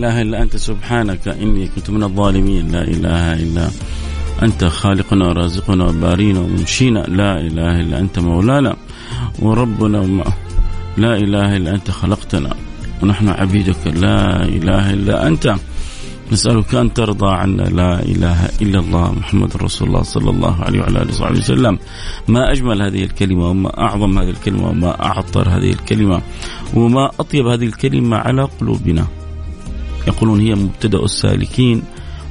إله إلا أنت سبحانك إني كنت من الظالمين. لا إله إلا أنت خالقنا ورازقنا وبارينا ومنشينا لا إله إلا أنت مولانا وربنا. وما لا إله إلا أنت خلقتنا. ونحن عبيدك. لا إله إلا أنت. نسألك أن ترضى عنا. لا إله إلا الله محمد رسول الله صلى الله عليه وعلى آله وصحبه وسلم. ما أجمل هذه الكلمة وما أعظم هذه الكلمة وما أعطر هذه الكلمة وما أطيب هذه الكلمة على قلوبنا. يقولون هي مبتدأ السالكين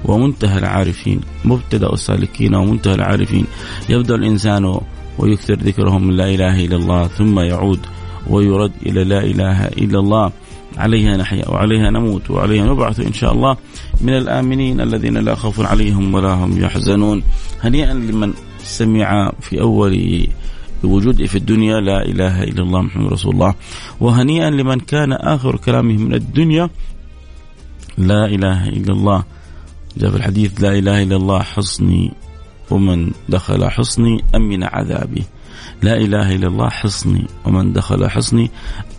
ومنتهى العارفين مبتدأ السالكين ومنتهى العارفين. يبدأ الإنسان ويكثر ذكرهم من لا إله إلا الله ثم يعود ويرد إلى لا إله إلا الله. عليها نحيا وعليها نموت وعليها نبعث إن شاء الله من الآمنين الذين لا خوف عليهم ولا هم يحزنون. هنيئا لمن سمع في أول وجوده في الدنيا لا إله إلا الله محمد رسول الله. وهنيئا لمن كان آخر كلامه من الدنيا لا إله إلا الله. جاء في الحديث لا إله إلا الله حصني ومن دخل حصني أمن عذابي. لا إله إلا الله حصني ومن دخل حصني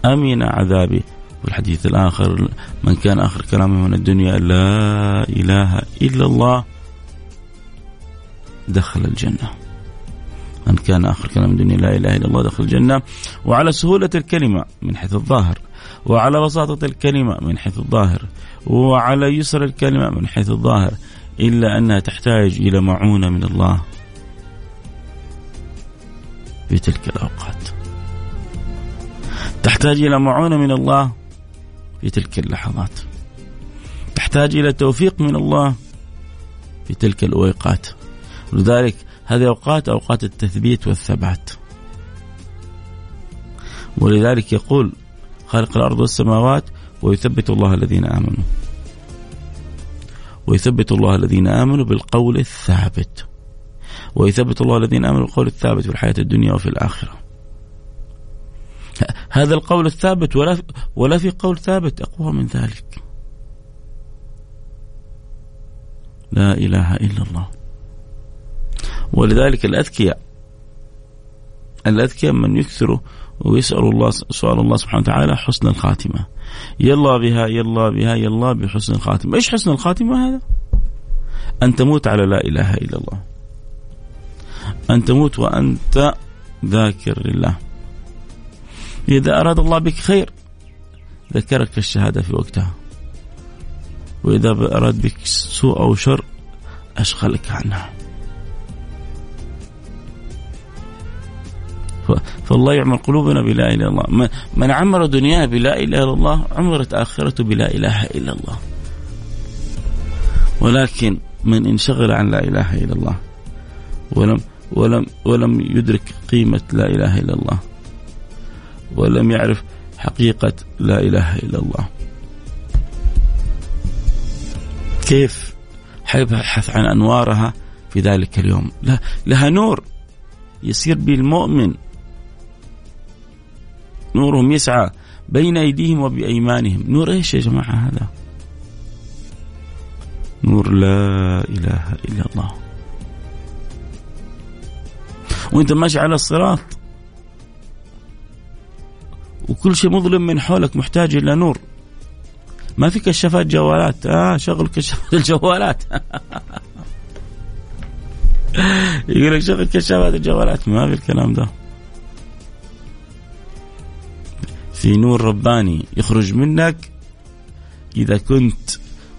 أمن عذابي. والحديث الآخر من كان آخر كلامه من الدنيا لا إله إلا الله دخل الجنة. من كان آخر كلام الدنيا لا إله إلا الله دخل الجنة. وعلى سهولة الكلمة من حيث الظاهر. وعلى بساطة الكلمة من حيث الظاهر. وعلى يسر الكلمة من حيث الظاهر. إلا أنها تحتاج إلى معونة من الله. في تلك الأوقات. تحتاج إلى معونة من الله في تلك اللحظات. تحتاج إلى توفيق من الله في تلك الأوقات. ولذلك هذه أوقات أوقات التثبيت والثبات ولذلك يقول خالق الأرض والسماوات ويثبت الله الذين آمنوا ويثبت الله الذين آمنوا بالقول الثابت ويثبت الله الذين آمنوا بالقول الثابت في الحياة الدنيا وفي الآخرة هذا القول الثابت ولا في ولا في قول ثابت أقوى من ذلك. لا إله إلا الله. ولذلك الأذكياء الأذكياء من يكثروا ويسألوا الله سؤال الله سبحانه وتعالى حسن الخاتمة. يلا بها يلا بها يلا بحسن الخاتمة. إيش حسن الخاتمة هذا؟ أن تموت على لا إله إلا الله. أن تموت وأنت ذاكر لله. إذا أراد الله بك خير ذكرك الشهادة في وقتها. وإذا أراد بك سوء أو شر أشغلك عنها. فالله يعمر قلوبنا بلا إله إلا الله. من عمر دنياه بلا إله إلا الله عمرت آخرته بلا إله إلا الله. ولكن من انشغل عن لا إله إلا الله ولم ولم ولم يدرك قيمة لا إله إلا الله ولم يعرف حقيقة لا إله إلا الله. كيف حيبحث عن أنوارها في ذلك اليوم؟ لا لها نور يسير به المؤمن نورهم يسعى بين أيديهم وبأيمانهم. نور إيش يا جماعة هذا؟ نور لا إله إلا الله. وأنت ماشي على الصراط. وكل شيء مظلم من حولك محتاج إلى نور. ما في كشافات جوالات. آه شغل كشافات الجوالات. يقول لك شغل كشافات الجوالات. ما في الكلام ده. في نور رباني يخرج منك إذا كنت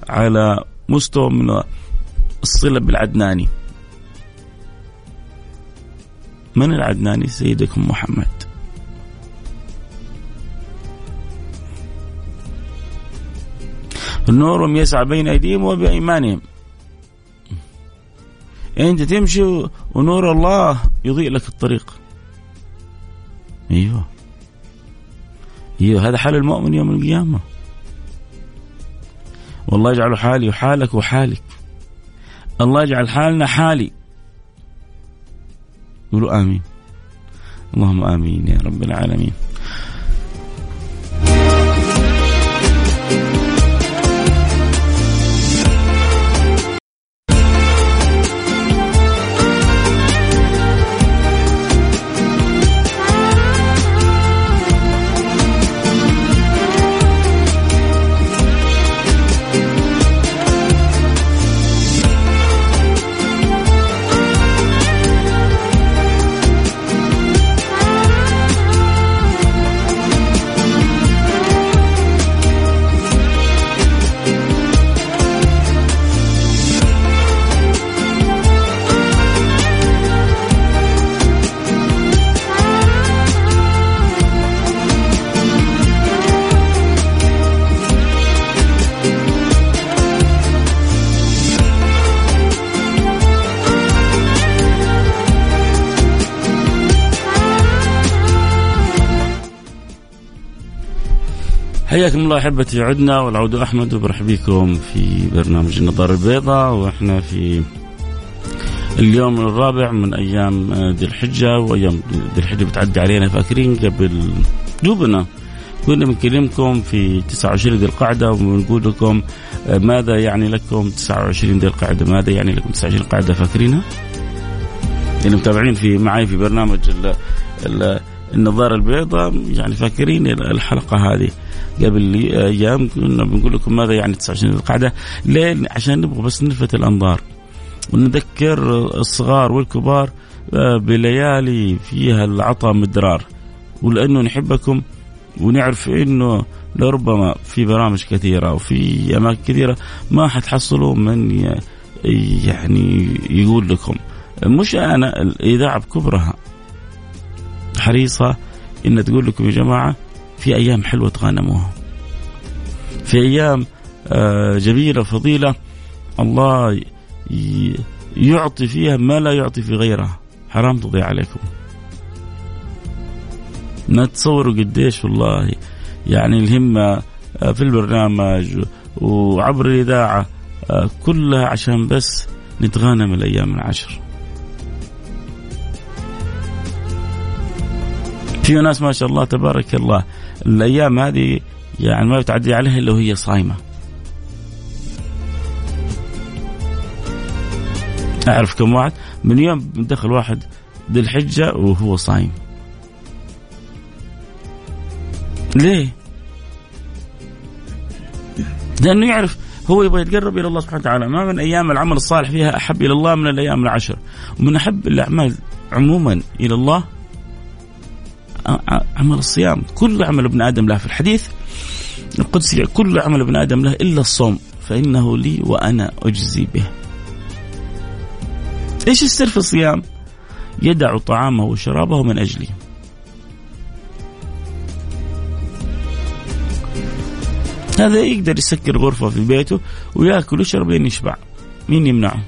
على مستوى من الصلة بالعدناني. من العدناني؟ سيدكم محمد. نورهم يسعى بين أيديهم وبأيمانهم. أنت تمشي ونور الله يضيء لك الطريق. أيوه. هذا حال المؤمن يوم القيامة. والله يجعل حالي وحالك وحالك. الله يجعل حالنا حالي. قولوا آمين. اللهم آمين يا رب العالمين. حياكم الله أحبتي عدنا والعود أحمد وبرحب بكم في برنامج النظاره البيضاء وإحنا في اليوم الرابع من أيام ذي الحجة وأيام ذي الحجة بتعدي علينا فاكرين قبل دوبنا كنا بنكلمكم في 29 ذي القعدة وبنقول لكم ماذا يعني لكم 29 ذي القعدة؟ ماذا يعني لكم 29 القعده فاكرينها؟ اللي متابعين في معي في برنامج ال ال النظارة البيضاء يعني فاكرين الحلقة هذه. قبل أيام كنا بنقول لكم ماذا يعني 29 ذي القعدة؟ ليه؟ عشان نبغى بس نلفت الأنظار. ونذكر الصغار والكبار آه، بليالي فيها العطاء مدرار. ولأنه نحبكم ونعرف إنه لربما في برامج كثيرة وفي أماكن كثيرة ما حتحصلوا من يعني يقول لكم. مش أنا الإذاعة بكبرها. حريصة إن تقول لكم يا جماعة في أيام حلوة تغنموها في أيام آه، جميلة فضيلة الله يعطي فيها ما لا يعطي في غيرها. حرام تضيع عليكم. ما تصوروا قديش والله يعني الهمة آه، في البرنامج وعبر الإذاعة آه، كلها عشان بس نتغانم الأيام العشر. في ناس ما شاء الله تبارك الله. الأيام هذه يعني ما بتعدي عليها إلا وهي صايمة. أعرف كم واحد من يوم دخل واحد ذي الحجة وهو صايم. ليه؟ لأنه يعرف هو يبغى يتقرب إلى الله سبحانه وتعالى. ما من أيام العمل الصالح فيها أحب إلى الله من الأيام العشر. ومن أحب الأعمال عموما إلى الله عمل الصيام كل عمل ابن آدم له في الحديث القدسي كل عمل ابن آدم له إلا الصوم فإنه لي وأنا أجزي به إيش السر في الصيام؟ يدع طعامه وشرابه من أجلي. هذا يقدر يسكر غرفة في بيته ويأكل ويشرب لين يشبع. مين يمنعه؟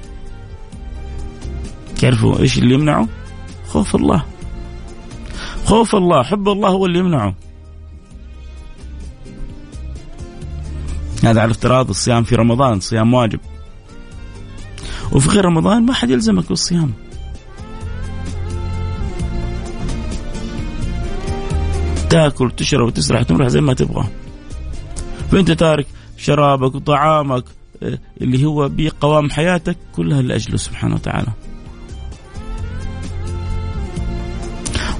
تعرفوا إيش اللي يمنعه؟ خوف الله. خوف الله، حب الله هو اللي يمنعه. هذا على افتراض الصيام في رمضان صيام واجب. وفي غير رمضان ما حد يلزمك بالصيام تاكل تشرب وتسرح تمرح زي ما تبغى فانت تارك شرابك وطعامك آه، اللي هو بقوام حياتك كلها لأجله سبحانه وتعالى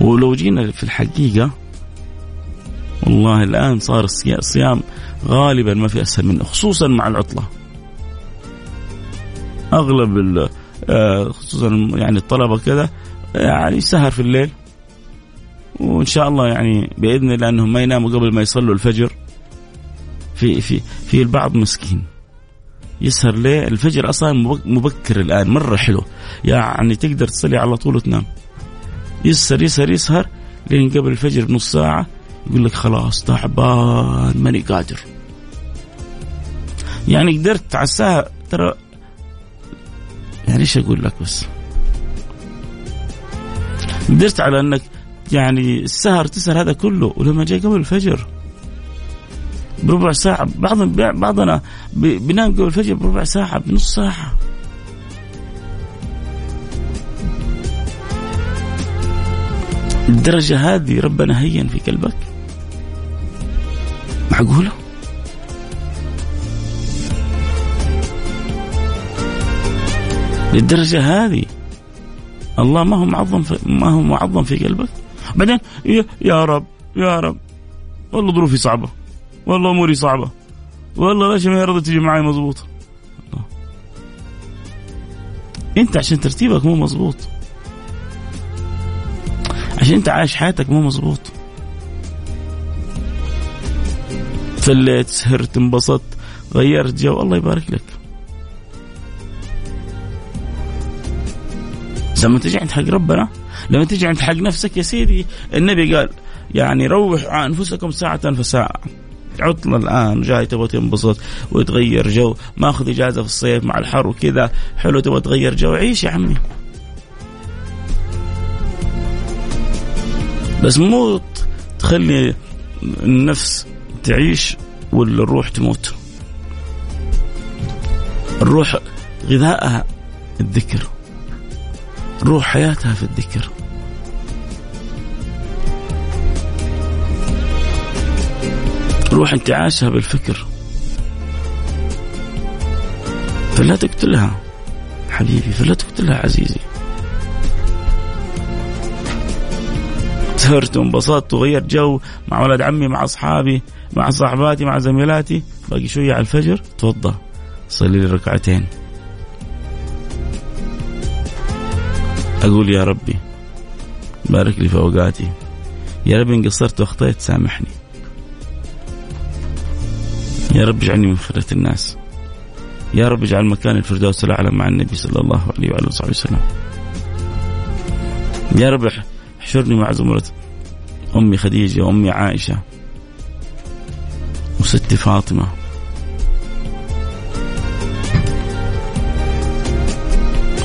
ولو جينا في الحقيقة والله الآن صار الصيام غالبا ما في أسهل منه خصوصا مع العطلة. أغلب آه، خصوصا يعني الطلبة كذا يعني سهر في الليل وإن شاء الله يعني بإذن الله إنهم ما يناموا قبل ما يصلوا الفجر. في في في البعض مسكين. يسهر ليه الفجر أصلا مبكر الآن مرة حلو. يعني تقدر تصلي على طول وتنام. يسهر يسهر يسهر لين قبل الفجر بنص ساعة يقول لك خلاص تعبان ماني قادر. يعني قدرت على الساعة ترى يعني إيش أقول لك بس؟ قدرت على إنك يعني السهر تسهر هذا كله ولما جاء قبل الفجر بربع ساعة بعض بعضنا بينام قبل الفجر بربع ساعة بنص ساعة. الدرجة هذه ربنا هين في قلبك؟ معقولة؟ للدرجة هذه الله ما هو معظم في ما هو معظم في قلبك؟ بعدين يا رب يا رب والله ظروفي صعبة والله أموري صعبة والله ليش ما رضيت تجي معي مضبوط؟ أنت عشان ترتيبك مو مضبوط. عشان انت عايش حياتك مو مضبوط فليت سهرت انبسطت غيرت جو الله يبارك لك. لما تجي عند حق ربنا لما تجي عند حق نفسك يا سيدي النبي قال يعني روحوا أنفسكم ساعة فساعة. عطلة الآن جاي تبغى تنبسط وتغير جو ماخذ إجازة في الصيف مع الحر وكذا. حلو تبغى تغير جو عيش يا عمي. بس مو تخلي النفس تعيش ولا الروح تموت. الروح غذائها الذكر. روح حياتها في الذكر. روح انتعاشها بالفكر. فلا تقتلها حبيبي فلا تقتلها عزيزي. سهرت وانبسطت وغيرت جو مع ولد عمي مع أصحابي مع صاحباتي مع زميلاتي. باقي شوية على الفجر توضى صلي لي ركعتين. أقول يا ربي بارك لي في أوقاتي. يا رب ان قصرت وأخطيت سامحني. يا رب اجعلني من خيرة الناس. يا رب اجعل مكان الفردوس الأعلى مع النبي صلى الله عليه وعلى اله وسلم. يا رب احشرني مع زمرة. أمي خديجة وأمي عائشة. وستي فاطمة.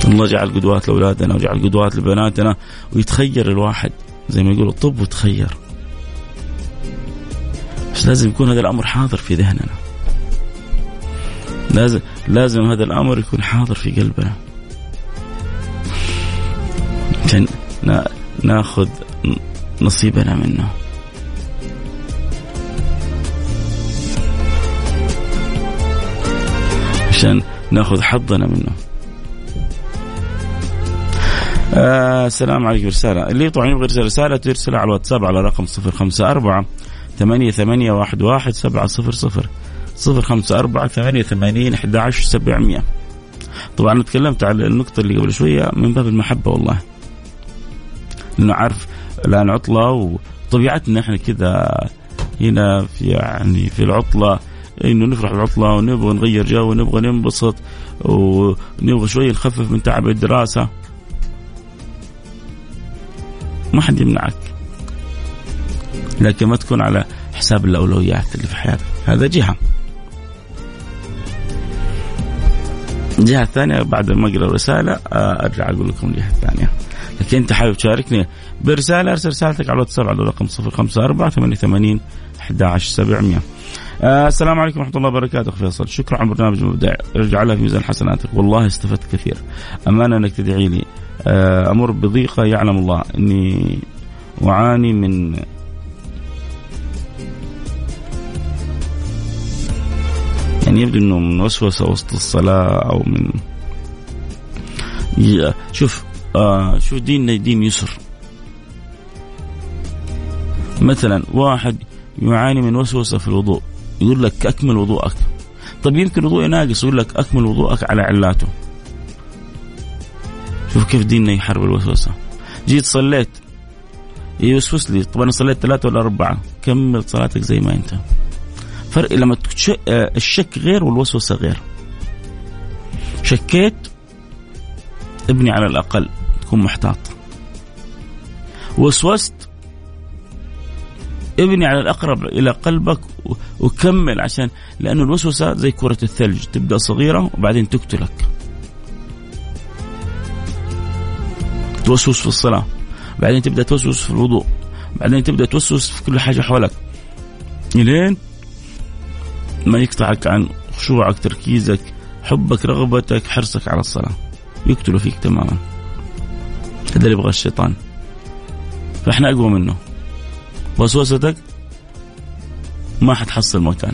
الله جعل قدوات لأولادنا وجعل قدوات لبناتنا ويتخير الواحد. زي ما يقولوا طب وتخير. بس لازم يكون هذا الأمر حاضر في ذهننا. لازم لازم هذا الأمر يكون حاضر في قلبنا. عشان ناخذ نصيبنا منه. عشان ناخذ حظنا منه. آه السلام عليكم. رسالة. اللي طبعا يبغى يرسل رسالة ترسلها على الواتساب على رقم 054 ثمانية ثمانية واحد واحد سبعة صفر صفر. صفر خمسة أربعة ثمانية ثمانين أحد عشر سبعمية. طبعا تكلمت على النقطة اللي قبل شوية من باب المحبة والله. لأنه عارف الآن عطلة وطبيعتنا إحنا كذا هنا في يعني في العطلة إنه نفرح بالعطلة ونبغى نغير جو ونبغى ننبسط ونبغى شوية نخفف من تعب الدراسة. ما حد يمنعك. لكن ما تكون على حساب الأولويات اللي في حياتك. هذا جهة. الجهه الثانية بعد ما أقرأ الرسالة آه، أرجع أقول لكم الجهة الثانية. لكن أنت حابب تشاركني برسالة أرسل رسالتك على الواتساب على الرقم 054 88 11700 آه السلام عليكم ورحمة الله وبركاته فيصل. شكرا على البرنامج المبدع. ارجع في ميزان حسناتك. والله استفدت كثير. أمانة أنك تدعي لي. آه أمر بضيقة يعلم الله. أني أعاني من يعني يبدو إنه من وسوسة وسط الصلاة أو من شوف آه شوف ديننا دين يسر. مثلا واحد يعاني من وسوسة في الوضوء يقول لك أكمل وضوءك. طيب يمكن وضوء ناقص يقول لك أكمل وضوءك على علاته. شوف كيف ديننا يحارب الوسوسة. جيت صليت يوسوس لي طب أنا صليت ثلاثة ولا أربعة. كمل صلاتك زي ما أنت. فرق لما آه، الشك غير والوسوسة غير. شكيت ابني على الأقل. تكون محتاط. وسوست ابني على الأقرب إلى قلبك وكمل عشان لأنه الوسوسة زي كرة الثلج تبدأ صغيرة وبعدين تقتلك. توسوس في الصلاة بعدين تبدأ توسوس في الوضوء بعدين تبدأ توسوس في كل حاجة حولك إلين ما يقطعك عن خشوعك تركيزك حبك رغبتك حرصك على الصلاة. يقتلوا فيك تماما. هذا اللي يبغى الشيطان. فإحنا أقوى منه. وسوستك ما حتحصل مكان.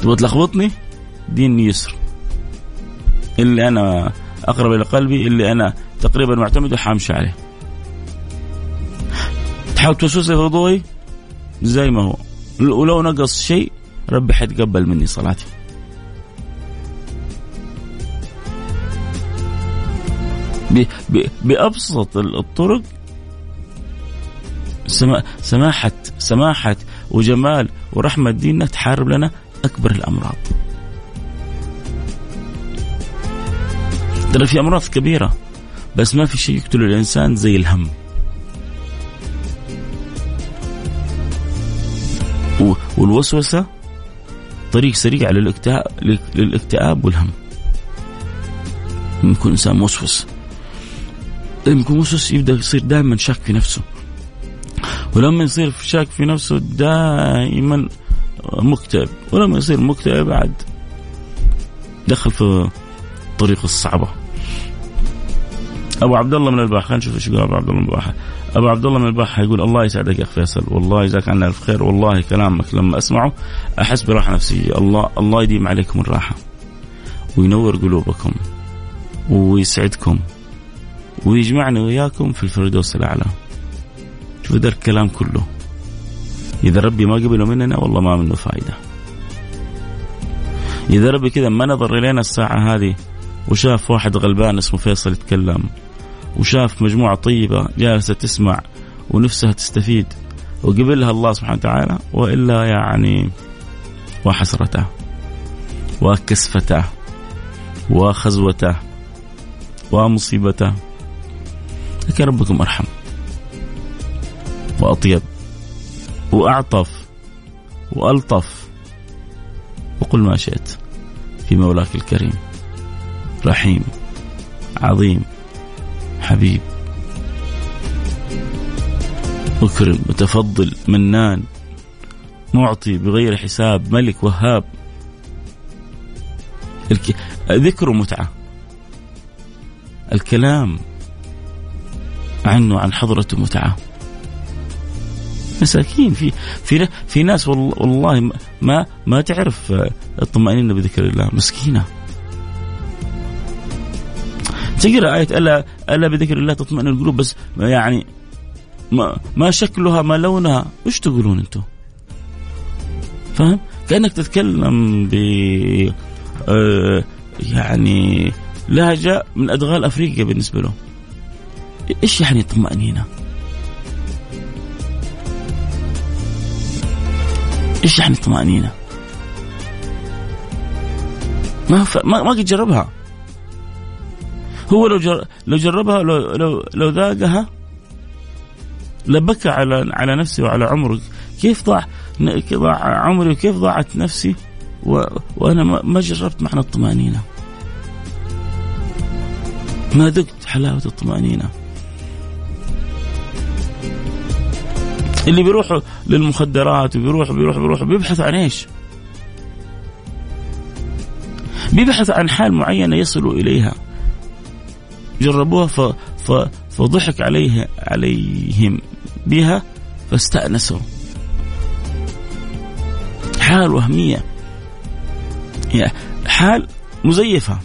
تبغى تلخبطني؟ ديني يسر. اللي أنا أقرب إلى قلبي اللي أنا تقريبا معتمد وحامشي عليه. تحاول توسوس في وضوئي زي ما هو. ولو نقص شيء ربي حيتقبل مني صلاتي. بأبسط الطرق. سماحة سماحة وجمال ورحمة ديننا تحارب لنا أكبر الأمراض. ترى في أمراض كبيرة بس ما في شيء يقتل الإنسان زي الهم. والوسوسة طريق سريع للاكتئاب للاكتئاب والهم. يكون إنسان موسوس لما يكون موسوس يبدأ يصير دائما شاك في نفسه. ولما يصير شاك في نفسه دائما مكتئب. ولما يصير مكتئب عاد دخل في الطريق الصعبة. أبو عبد الله من الباحة خلينا نشوف إيش يقول أبو عبد الله من الباحة. أبو عبد الله من الباحة يقول الله يسعدك يا أخ فيصل. والله يجزاك عنا ألف خير. والله كلامك لما أسمعه أحس براحة نفسية. الله الله يديم عليكم الراحة وينور قلوبكم ويسعدكم. ويجمعنا وياكم في الفردوس الأعلى. شوف ذا الكلام كله. إذا ربي ما قبله مننا والله ما منه فائدة إذا ربي كذا ما نظر إلينا الساعة هذه وشاف واحد غلبان اسمه فيصل يتكلم وشاف مجموعة طيبة جالسة تسمع ونفسها تستفيد وقبلها الله سبحانه وتعالى وإلا يعني وحسرته وكسفته وخزوته ومصيبته لكن ربكم أرحم وأطيب. وأعطف. وألطف. وقل ما شئت. في مولاك الكريم. رحيم. عظيم. حبيب. مكرم. متفضل. منان. معطي. بغير حساب. ملك وهاب. ذكر متعة. الكلام. عنه عن حضرته متعة مساكين في في في ناس والله ما ما تعرف الطمأنينة بذكر الله. مسكينة. تقرأ آية ألا ألا بذكر الله تطمئن القلوب بس يعني ما, ما شكلها ما لونها. وش تقولون أنتم؟ فاهم؟ كأنك تتكلم ب آه يعني لهجة من أدغال أفريقيا بالنسبة له. إيش يعني طمأنينة إيش يعني طمأنينة؟ ما ف... ما ما قد جربها. هو لو جر... لو جربها لو لو لو ذاقها لبكى على على نفسه وعلى عمره كيف ضاع ضاع عمري وكيف ضاعت نفسي و... وأنا ما... ما جربت معنى الطمأنينة. ما ذقت حلاوة الطمأنينة. اللي بيروحوا للمخدرات وبيروحوا بيروحوا بيروحوا بيبحثوا عن إيش؟ بيبحثوا عن حال معينة يصلوا إليها. جربوها ف... ف... فضحك عليه عليهم بها فاستأنسوا. حال وهمية. حال مزيفة.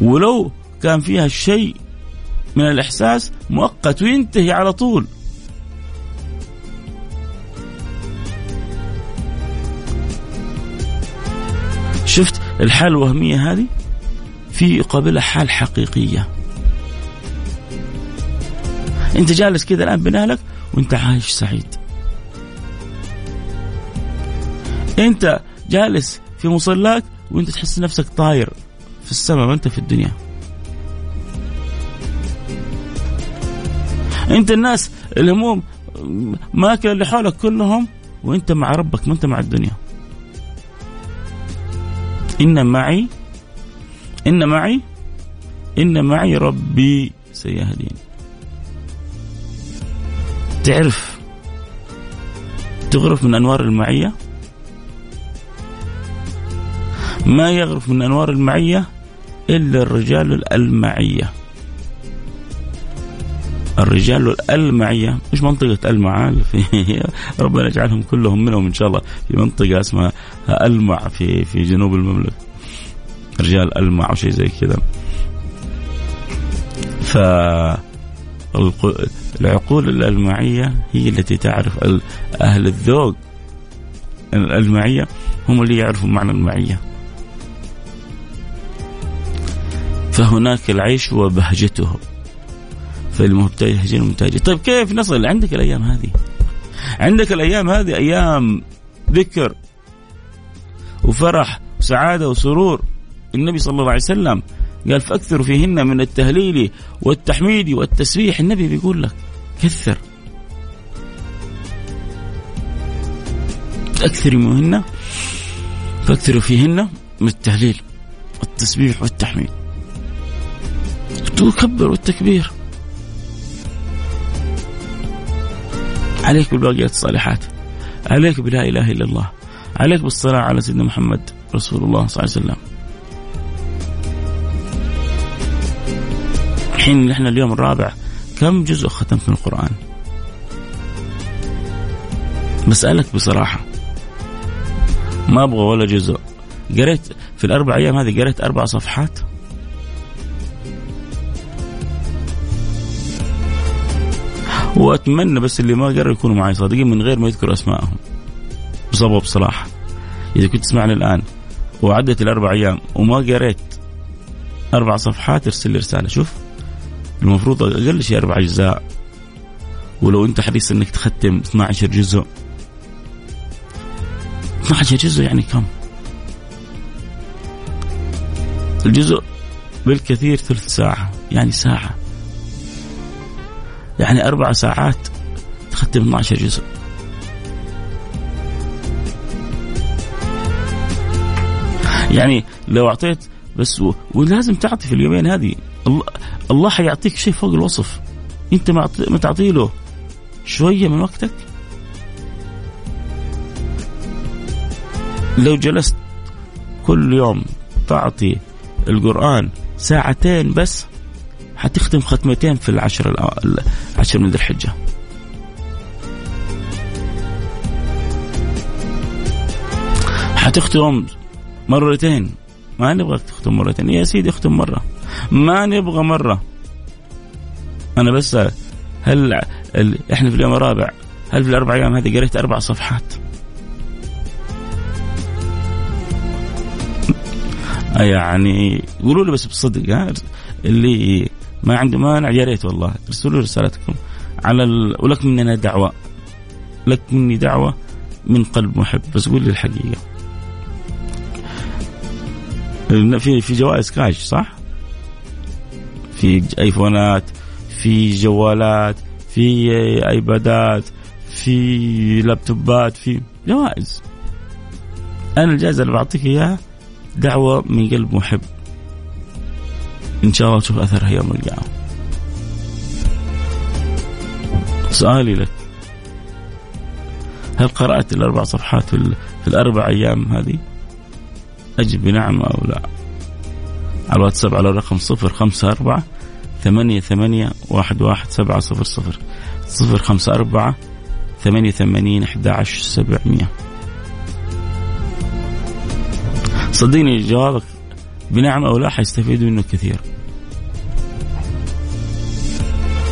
ولو كان فيها شيء من الإحساس مؤقت وينتهي على طول. شفت الحالة الوهمية هذه؟ في يقابلها حال حقيقية. أنت جالس كذا الآن بين اهلك وأنت عايش سعيد. أنت جالس في مصلاك وأنت تحس نفسك طاير في السماء ما انت في الدنيا. انت الناس الهموم ماكل اللي حولك كلهم وانت مع ربك ما انت مع الدنيا. إن معي إن معي إن معي ربي سيهدين. تعرف تغرف من أنوار المعية؟ ما يغرف من أنوار المعية إلا الرجال المعية. الرجال المعية مش منطقة المعال في ربنا يجعلهم كلهم منهم إن شاء الله. في منطقة اسمها المع في في جنوب المملكة. رجال المع أو شيء زي كذا. ف العقول المعية هي التي تعرف أهل الذوق. المعية هم اللي يعرفوا معنى المعية. فهناك العيش وبهجته. فالمبتهجين المبتهجين طيب كيف نصل؟ عندك الأيام هذه. عندك الأيام هذه أيام ذكر وفرح وسعادة وسرور. النبي صلى الله عليه وسلم قال فاكثروا فيهن من التهليل والتحميد والتسبيح. النبي بيقول لك كثر. أكثر منهن فاكثروا فيهن من التهليل والتسبيح والتحميد. تكبر والتكبير. عليك بالباقيات الصالحات. عليك بلا إله إلا الله. عليك بالصلاة على سيدنا محمد رسول الله صلى الله عليه وسلم. الحين نحن اليوم الرابع كم جزء ختمت من القرآن؟ بسألك بصراحة. ما أبغى ولا جزء. قريت في الأربع أيام هذه قريت أربع صفحات؟ وأتمنى بس اللي ما قرأوا يكونوا معي صادقين من غير ما يذكروا أسمائهم. بصبر بصراحة. إذا كنت تسمعني الآن وعدت الأربع أيام وما قريت أربع صفحات ارسل لي رسالة. شوف المفروض أقل شيء أربع أجزاء. ولو أنت حريص أنك تختم 12 جزء. 12 جزء يعني كم؟ الجزء بالكثير ثلث ساعة يعني ساعة. يعني أربع ساعات تختم 12 جزء. يعني لو أعطيت بس و... ولازم تعطي في اليومين هذه. الله, الله حيعطيك شيء فوق الوصف. أنت ما, ما تعطي له شوية من وقتك. لو جلست كل يوم تعطي القرآن ساعتين بس حتختم ختمتين في العشر العشر من ذي الحجة. حتختم مرتين. ما نبغاك تختم مرتين. يا سيدي اختم مرة. ما نبغى مرة. أنا بس هل إحنا في اليوم الرابع هل في الأربع أيام هذه قريت أربع صفحات؟ يعني قولوا لي بس بصدق ها؟ اللي ما عنده مانع يا ريت والله. ارسلوا رسالتكم. على ال... ولك مننا دعوة. لك مني دعوة من قلب محب. بس قول لي الحقيقة. في في جوائز كاش صح؟ في آيفونات في جوالات في آيبادات في لابتوبات في جوائز. أنا الجائزة اللي بعطيك إياها دعوة من قلب محب. إن شاء الله تشوف اثرها يوم القيامة. سؤالي لك. هل قرأت الأربع صفحات في الأربع أيام هذه؟ أجب بنعم أو لا؟ على الواتساب على الرقم صفر خمسة أربعة ثمانية ثمانية واحد واحد سبعة صفر صفر. صفر خمسة أربعة ثمانية ثمانين أحد عشر سبعمية. صدقني جوابك بنعم أو لا حيستفيدوا منه كثير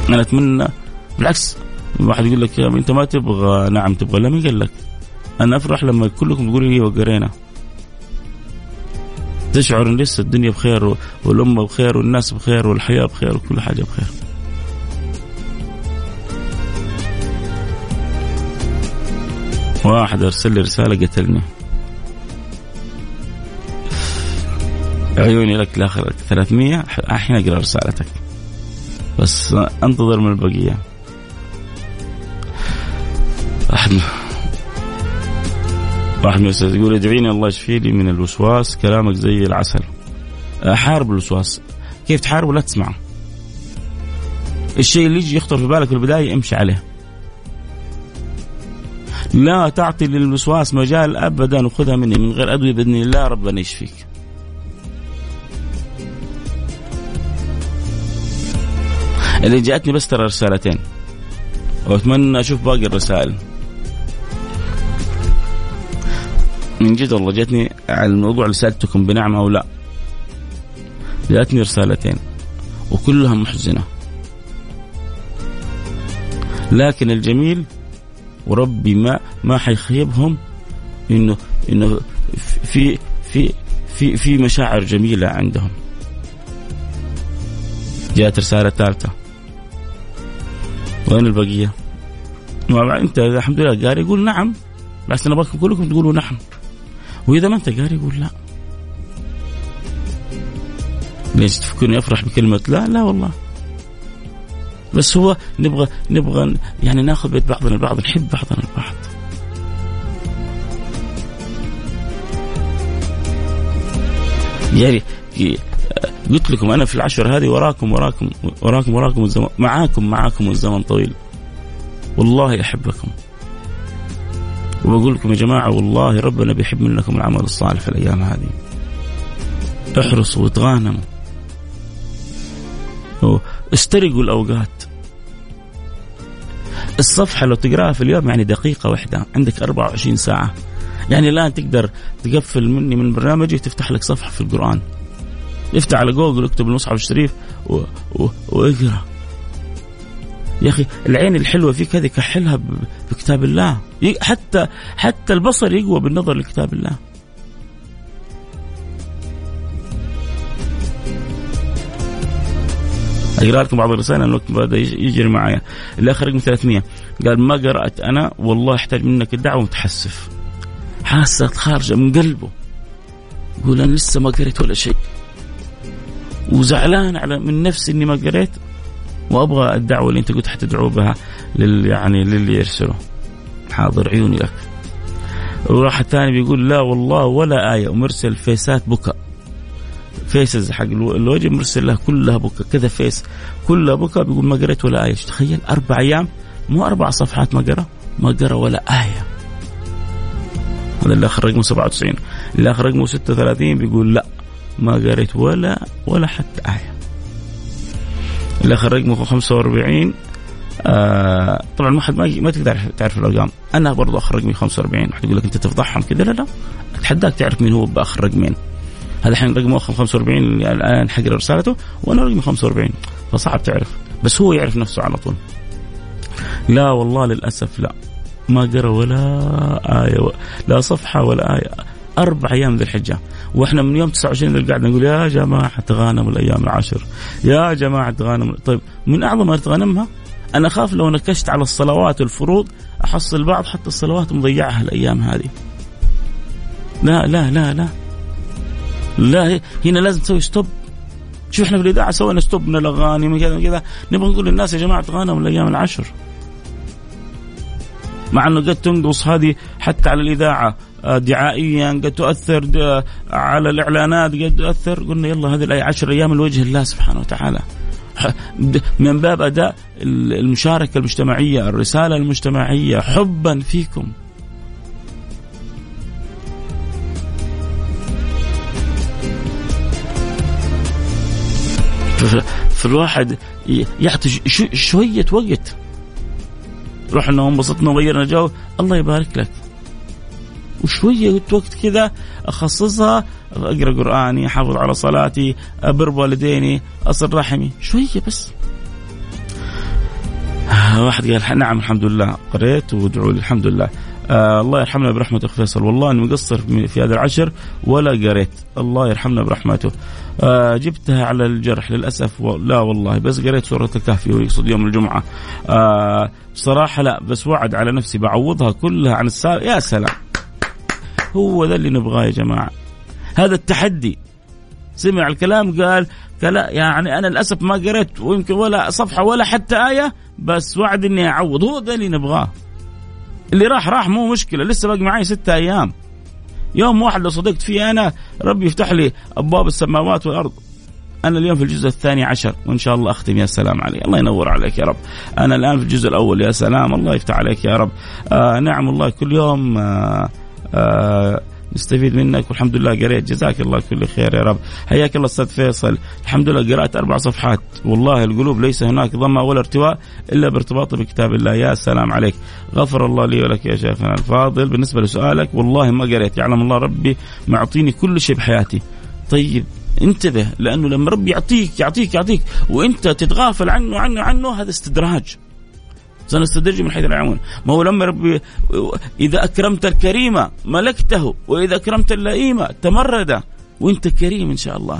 أنا أتمنى بالعكس الواحد يقول لك أنت ما تبغى نعم تبغى لا مين قال لك أنا أفرح لما كلكم تقولوا لي وقرينا تشعر ان لسه الدنيا بخير والأمة بخير والناس بخير والحياة بخير وكل حاجة بخير. واحد أرسل لي رسالة قتلني. عيوني لك لآخر 300 الحين أقرأ رسالتك. بس أنتظر من البقية. احد واحد من يقول ادعيني الله يشفي لي من الوسواس كلامك زي العسل. حارب الوسواس. كيف تحاربه؟ لا تسمعه. الشيء اللي يجي يخطر في بالك في البداية امشي عليه. لا تعطي للوسواس مجال ابدا وخذها مني. من غير أدوية بإذن الله ربنا يشفيك. اللي جاءتني بس ترى رسالتين. واتمنى أشوف باقي الرسائل. من جد والله جاتني على الموضوع اللي سألتكم بنعم أو لا. جاتني رسالتين وكلها محزنة. لكن الجميل وربي ما ما حيخيبهم إنه إنه في في في في مشاعر جميلة عندهم. جاءت رسالة ثالثة. وين البقية؟ أنت الحمد لله قاري يقول نعم بس أنا نبغاكم كلكم تقولوا نعم. وإذا ما أنت قاري يقول لا. ليش تفكرني أفرح بكلمة لا؟ لا والله. بس هو نبغى نبغى يعني ناخذ بيت بعضنا البعض نحب بعضنا البعض. يعني قلت لكم أنا في العشر هذه وراكم وراكم وراكم وراكم الزمن. معاكم معاكم الزمن طويل. والله أحبكم. وبقول لكم يا جماعة والله ربنا بيحب منكم العمل الصالح في الأيام هذه. احرصوا وتغانموا. استرقوا الأوقات. الصفحة لو تقراها في اليوم يعني دقيقة واحدة. عندك 24 ساعة. يعني الآن تقدر تقفل مني من برنامجي تفتح لك صفحة في القرآن. افتح على جوجل اكتب المصحف الشريف و... و... واقرا يا أخي العين الحلوة فيك هذه كحلها بكتاب الله. حتى حتى البصر يقوى بالنظر لكتاب الله. أقرأ لكم بعض الرسائل الوقت بدأ يجري معايا. الآخر رقم 300 قال ما قرأت أنا؟ والله أحتاج منك الدعوة متحسف. حاسة خارجة من قلبه. يقول أنا لسه ما قريت ولا شيء. وزعلان على من نفسي إني ما قريت وأبغى الدعوة اللي أنت قلت حتدعو بها لل يعني للي يرسله حاضر عيوني لك. وراح الثاني بيقول لا والله ولا آية ومرسل فيسات بكى faces حق الوجه مرسل له كلها بكى كذا face كلها بكى بيقول ما قريت ولا آية. تخيل؟ أربع أيام مو أربع صفحات ما قرأ ما قرأ ولا آية. هذا اللي آخر رقمه 97 اللي آخر رقمه 36 بيقول لا. ما قريت ولا ولا حتى آية. آخر رقمه 45 آه طبعا ما حد ما, ما تقدر تعرف الأرقام. أنا برضو اخر رقمي 45 واحد يقول لك أنت تفضحهم كذا؟ لا لا. أتحداك تعرف مين هو باخر رقمين هذا الحين رقم 45 اللي الآن حقر رسالته وأنا رقمي 45 فصعب تعرف. بس هو يعرف نفسه على طول. لا والله للأسف لا. ما قرأ ولا و... لا صفحة ولا آية. أربع أيام ذي الحجة. وإحنا من يوم 29 ذي القعدة نقول يا جماعة تغانموا الأيام العشر. يا جماعة تغانموا طيب من أعظم ما تغنمها أنا أخاف لو نكشت على الصلوات والفروض أحصل بعض حتى الصلوات مضيعها الأيام هذه. لا لا لا لا. لا هنا لازم تسوي stop شوف إحنا في الإذاعة سوينا stop من الأغاني من كذا كذا. نبغى نقول للناس يا جماعة تغانموا الأيام العشر. مع إنه قد تنقص هذه حتى على الإذاعة. دعائيا قد تؤثر آه، على الإعلانات قد تؤثر. قلنا يلا هذه الآية عشر أيام لوجه الله سبحانه وتعالى. من باب أداء المشاركة المجتمعية الرسالة المجتمعية حبا فيكم. فالواحد يعطي شوية وقت. رحنا وانبسطنا وغيرنا جو. الله يبارك لك. وشوية وقت كذا أخصصها أقرأ قرآني أحافظ على صلاتي أبر والديني أصل رحمي. شوية بس. واحد قال نعم الحمد لله. قريت وادعوا لي الحمد لله. آه الله يرحمنا برحمة أخ فيصل. والله أني مقصر في هذا العشر ولا قريت. الله يرحمنا برحمته. آه جبتها على الجرح للأسف. و... لا والله بس قريت سورة الكهف ويقصد يوم الجمعة. آه بصراحة لا بس وعد على نفسي بعوضها كلها عن السابق يا سلام. هو ذا اللي نبغاه يا جماعة. هذا التحدي. سمع الكلام قال كلا يعني أنا للأسف ما قريت ويمكن ولا صفحة ولا حتى آية بس وعد إني أعوض. هو ذا اللي نبغاه. اللي راح راح مو مشكلة لسه باقي معي ستة أيام. يوم واحد لو صدقت فيه أنا ربي يفتح لي أبواب السماوات والأرض. أنا اليوم في الجزء الثاني عشر وإن شاء الله أختم. يا سلام علي الله ينور عليك يا رب. أنا الآن في الجزء الأول. يا سلام. الله يفتح عليك يا رب. آه نعم الله كل يوم آه آه نستفيد منك والحمد لله قريت. جزاك الله كل خير يا رب. حياك الله أستاذ فيصل. الحمد لله قرأت أربع صفحات. والله القلوب ليس هناك ضمة ولا ارتواء إلا بارتباطه بكتاب الله. يا سلام عليك. غفر الله لي ولك يا شيخنا الفاضل. بالنسبة لسؤالك والله ما قريت. يعلم الله ربي معطيني كل شيء بحياتي. طيب انتبه لأنه لما ربي يعطيك يعطيك يعطيك وأنت تتغافل عنه عنه عنه هذا استدراج. سنستدرج من حيث لا يعلمون ما هو لما ربي إذا أكرمت الكريم ملكته وإذا أكرمت اللئيم تمرد وأنت كريم إن شاء الله.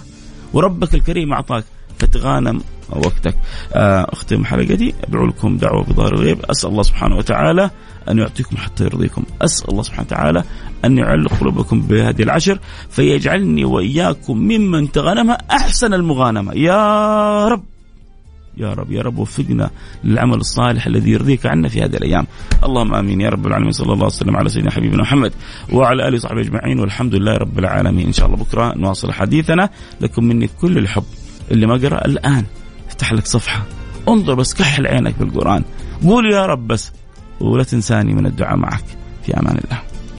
وربك الكريم أعطاك فتغانم وقتك. آه، أختم حلقتي أدعو لكم دعوة بظهر الغيب. أسأل الله سبحانه وتعالى أن يعطيكم حتى يرضيكم. أسأل الله سبحانه وتعالى أن يعلق قلوبكم بهذه العشر فيجعلني وإياكم ممن تغنمها أحسن المغانمة. يا رب. يا رب يا رب وفقنا للعمل الصالح الذي يرضيك عنا في هذه الأيام. اللهم آمين. يا رب العالمين صلى الله وسلم على سيدنا حبيبنا محمد وعلى آله وصحبه أجمعين. والحمد لله رب العالمين. إن شاء الله بكرة نواصل حديثنا. لكم مني كل الحب. اللي ما قرأ الآن افتح لك صفحة. انظر بس كحل عينك بالقرآن. قول يا رب بس ولا تنساني من الدعاء معك. في أمان الله.